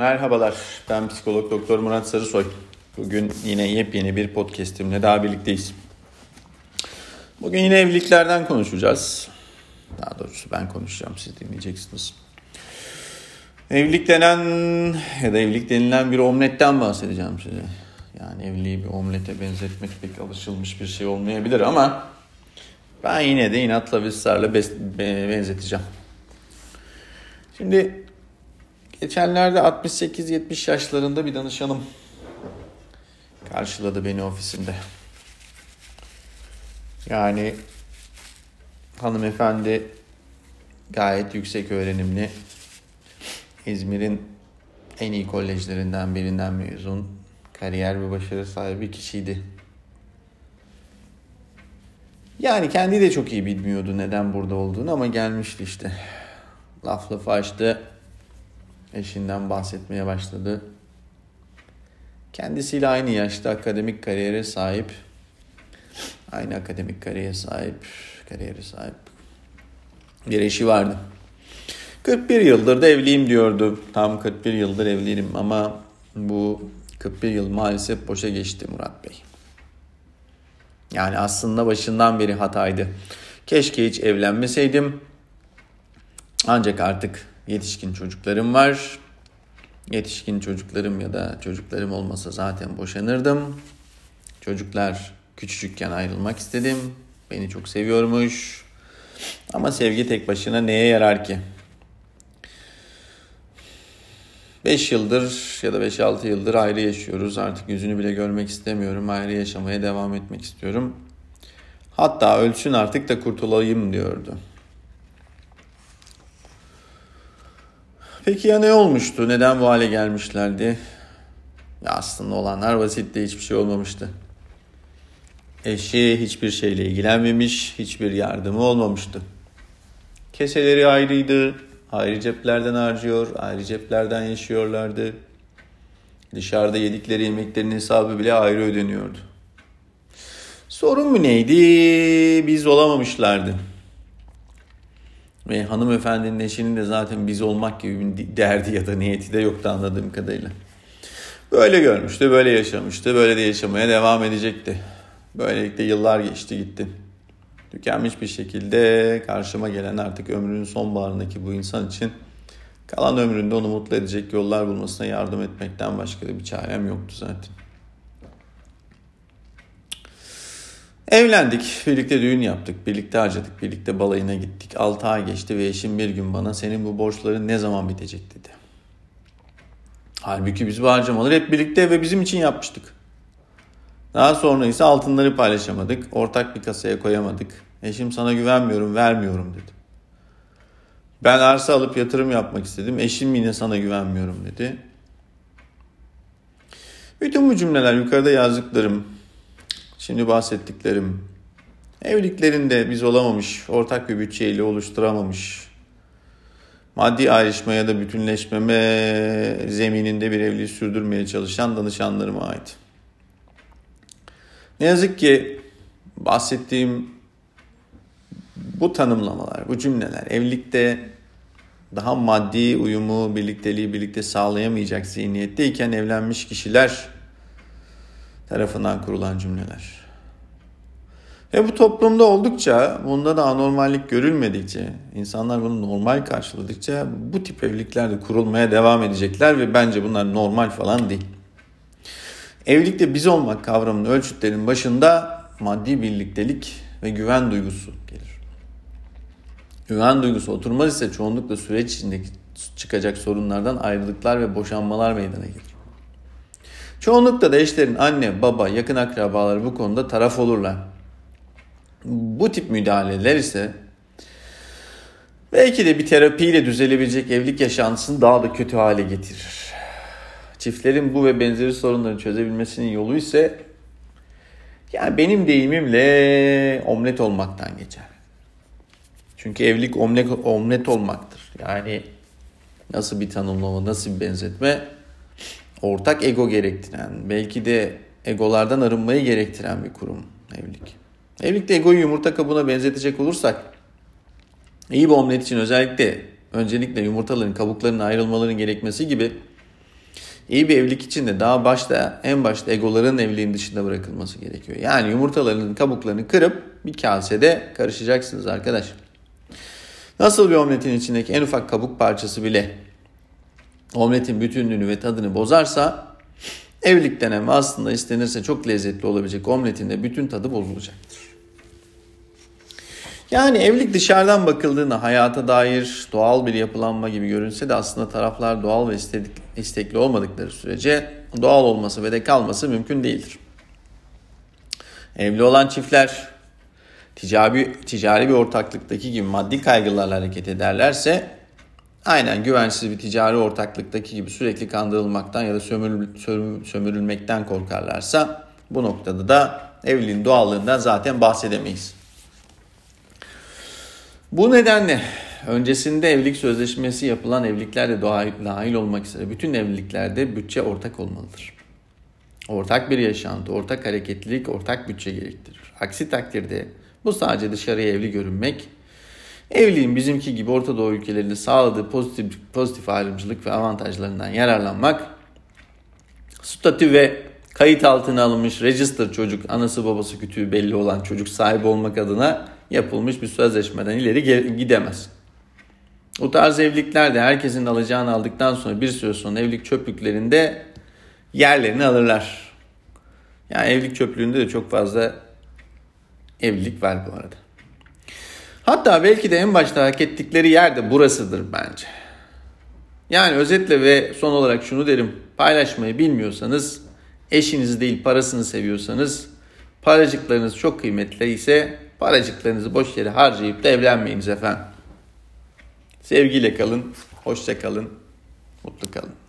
Merhabalar, ben psikolog doktor Murat Sarısoy. Bugün yine yepyeni bir podcastimle daha birlikteyiz. Bugün yine evliliklerden konuşacağız. Daha doğrusu ben konuşacağım, siz dinleyeceksiniz. Evlilik denen ya da evlilik denilen bir omletten bahsedeceğim size. Yani evliliği bir omlete benzetmek pek alışılmış bir şey olmayabilir ama ben yine de inatla ve ısrarla benzeteceğim. Şimdi geçenlerde 68-70 yaşlarında bir danışanım karşıladı beni ofisinde. Yani hanımefendi gayet yüksek öğrenimli İzmir'in en iyi kolejlerinden birinden mezun kariyer ve başarı sahibi kişiydi. Yani kendi de çok iyi bilmiyordu neden burada olduğunu ama gelmişti işte. Laf lafı açtı. Eşinden bahsetmeye başladı. Kendisiyle aynı yaşta akademik kariyere sahip. Aynı akademik kariyere sahip. Kariyere sahip. Bir eşi vardı. 41 yıldır da evliyim diyordu. Tam 41 yıldır evliyim ama bu 41 yıl maalesef boşa geçti Murat Bey. Yani aslında başından beri hataydı. Keşke hiç evlenmeseydim. Ancak artık yetişkin çocuklarım var. Yetişkin çocuklarım ya da çocuklarım olmasa zaten boşanırdım. Çocuklar küçücükken ayrılmak istedim. Beni çok seviyormuş. Ama sevgi tek başına neye yarar ki? 5 yıldır ya da 5-6 yıldır ayrı yaşıyoruz. Artık yüzünü bile görmek istemiyorum. Ayrı yaşamaya devam etmek istiyorum. Hatta ölsün artık da kurtulayım diyordu. Peki ya ne olmuştu? Neden bu hale gelmişlerdi? Ya aslında olanlar basitti. Hiçbir şey olmamıştı. Eşi hiçbir şeyle ilgilenmemiş. Hiçbir yardımı olmamıştı. Keseleri ayrıydı. Ayrı ceplerden harcıyor. Ayrı ceplerden yaşıyorlardı. Dışarıda yedikleri yemeklerin hesabı bile ayrı ödeniyordu. Sorun mu neydi? Biz olamamışlardı. Ve hanımefendinin eşinin de zaten biz olmak gibi bir derdi ya da niyeti de yoktu anladığım kadarıyla. Böyle görmüştü, böyle yaşamıştı, böyle de yaşamaya devam edecekti. Böylelikle yıllar geçti gitti. Tükenmiş bir şekilde karşıma gelen artık ömrünün sonbaharındaki bu insan için kalan ömründe onu mutlu edecek yollar bulmasına yardım etmekten başka da bir çarem yoktu zaten. Evlendik, birlikte düğün yaptık, birlikte harcadık, birlikte balayına gittik. 6 ay geçti ve eşim bir gün bana senin bu borçların ne zaman bitecek dedi. Halbuki biz bu harcamaları hep birlikte ve bizim için yapmıştık. Daha sonra ise altınları paylaşamadık, ortak bir kasaya koyamadık. Eşim sana güvenmiyorum, vermiyorum dedi. Ben arsa alıp yatırım yapmak istedim. Eşim yine sana güvenmiyorum dedi. Bütün bu cümleler yukarıda yazdıklarım Şimdi bahsettiklerim evliliklerinde biz olamamış, ortak bir bütçeyle oluşturamamış, maddi ayrışma ya da bütünleşmeme zemininde bir evliliği sürdürmeye çalışan danışanlarıma ait. Ne yazık ki bahsettiğim bu tanımlamalar, bu cümleler evlilikte daha maddi uyumu, birlikteliği birlikte sağlayamayacak zihniyetteyken evlenmiş kişiler tarafından kurulan cümleler. Ve bu toplumda oldukça, bunda da anormallik görülmedikçe, insanlar bunu normal karşıladıkça bu tip evlilikler de kurulmaya devam edecekler ve bence bunlar normal falan değil. Evlilikte biz olmak kavramının ölçütlerinin başında maddi birliktelik ve güven duygusu gelir. Güven duygusu oturmaz ise çoğunlukla süreç içindeki çıkacak sorunlardan ayrılıklar ve boşanmalar meydana gelir. Çoğunlukla da eşlerin anne, baba, yakın akrabaları bu konuda taraf olurlar. Bu tip müdahaleler ise belki de bir terapiyle düzelebilecek evlilik yaşantısını daha da kötü hale getirir. Çiftlerin bu ve benzeri sorunları çözebilmesinin yolu ise yani benim deyimimle omlet olmaktan geçer. Çünkü evlilik omlet, omlet olmaktır. Yani nasıl bir tanımlama, nasıl bir benzetme? Ortak ego gerektiren, belki de egolardan arınmayı gerektiren bir kurum evlilik. Evlilikte egoyu yumurta kabuğuna benzetecek olursak iyi bir omlet için özellikle öncelikle yumurtaların kabuklarının ayrılmaların gerekmesi gibi İyi bir evlilik için de daha başta en başta egoların evliliğin dışında bırakılması gerekiyor. Yani yumurtalarının kabuklarını kırıp bir kasede karışacaksınız arkadaş. Nasıl bir omletin içindeki en ufak kabuk parçası bile omletin bütünlüğünü ve tadını bozarsa evlilik denemi aslında istenirse çok lezzetli olabilecek omletin de bütün tadı bozulacaktır. Yani evlilik dışarıdan bakıldığında hayata dair doğal bir yapılanma gibi görünse de aslında taraflar doğal ve istedik, istekli olmadıkları sürece doğal olması ve de kalması mümkün değildir. Evli olan çiftler ticari, ticari bir ortaklıktaki gibi maddi kaygılarla hareket ederlerse aynen güvensiz bir ticari ortaklıktaki gibi sürekli kandırılmaktan ya da sömürül, sömürülmekten korkarlarsa bu noktada da evliliğin doğallığından zaten bahsedemeyiz. Bu nedenle öncesinde evlilik sözleşmesi yapılan evliliklerde dahil olmak üzere bütün evliliklerde bütçe ortak olmalıdır. Ortak bir yaşantı, ortak hareketlilik, ortak bütçe gerektirir. Aksi takdirde bu sadece dışarıya evli görünmek, evliliğin bizimki gibi Orta Doğu ülkelerinde sağladığı pozitif, pozitif ayrımcılık ve avantajlarından yararlanmak, statü ve kayıt altına alınmış register çocuk, anası babası kütüğü belli olan çocuk sahibi olmak adına yapılmış bir sözleşmeden ileri gidemez. Bu tarz evliliklerde herkesin alacağını aldıktan sonra bir süre sonra evlilik çöplüklerinde yerlerini alırlar. Yani evlilik çöplüğünde de çok fazla evlilik var bu arada. Hatta belki de en başta hak ettikleri yer de burasıdır bence. Yani özetle ve son olarak şunu derim. Paylaşmayı bilmiyorsanız, eşinizi değil parasını seviyorsanız, paracıklarınız çok kıymetli ise paracıklarınızı boş yere harcayıp da evlenmeyiniz efendim. Sevgiyle kalın, hoşça kalın, mutlu kalın.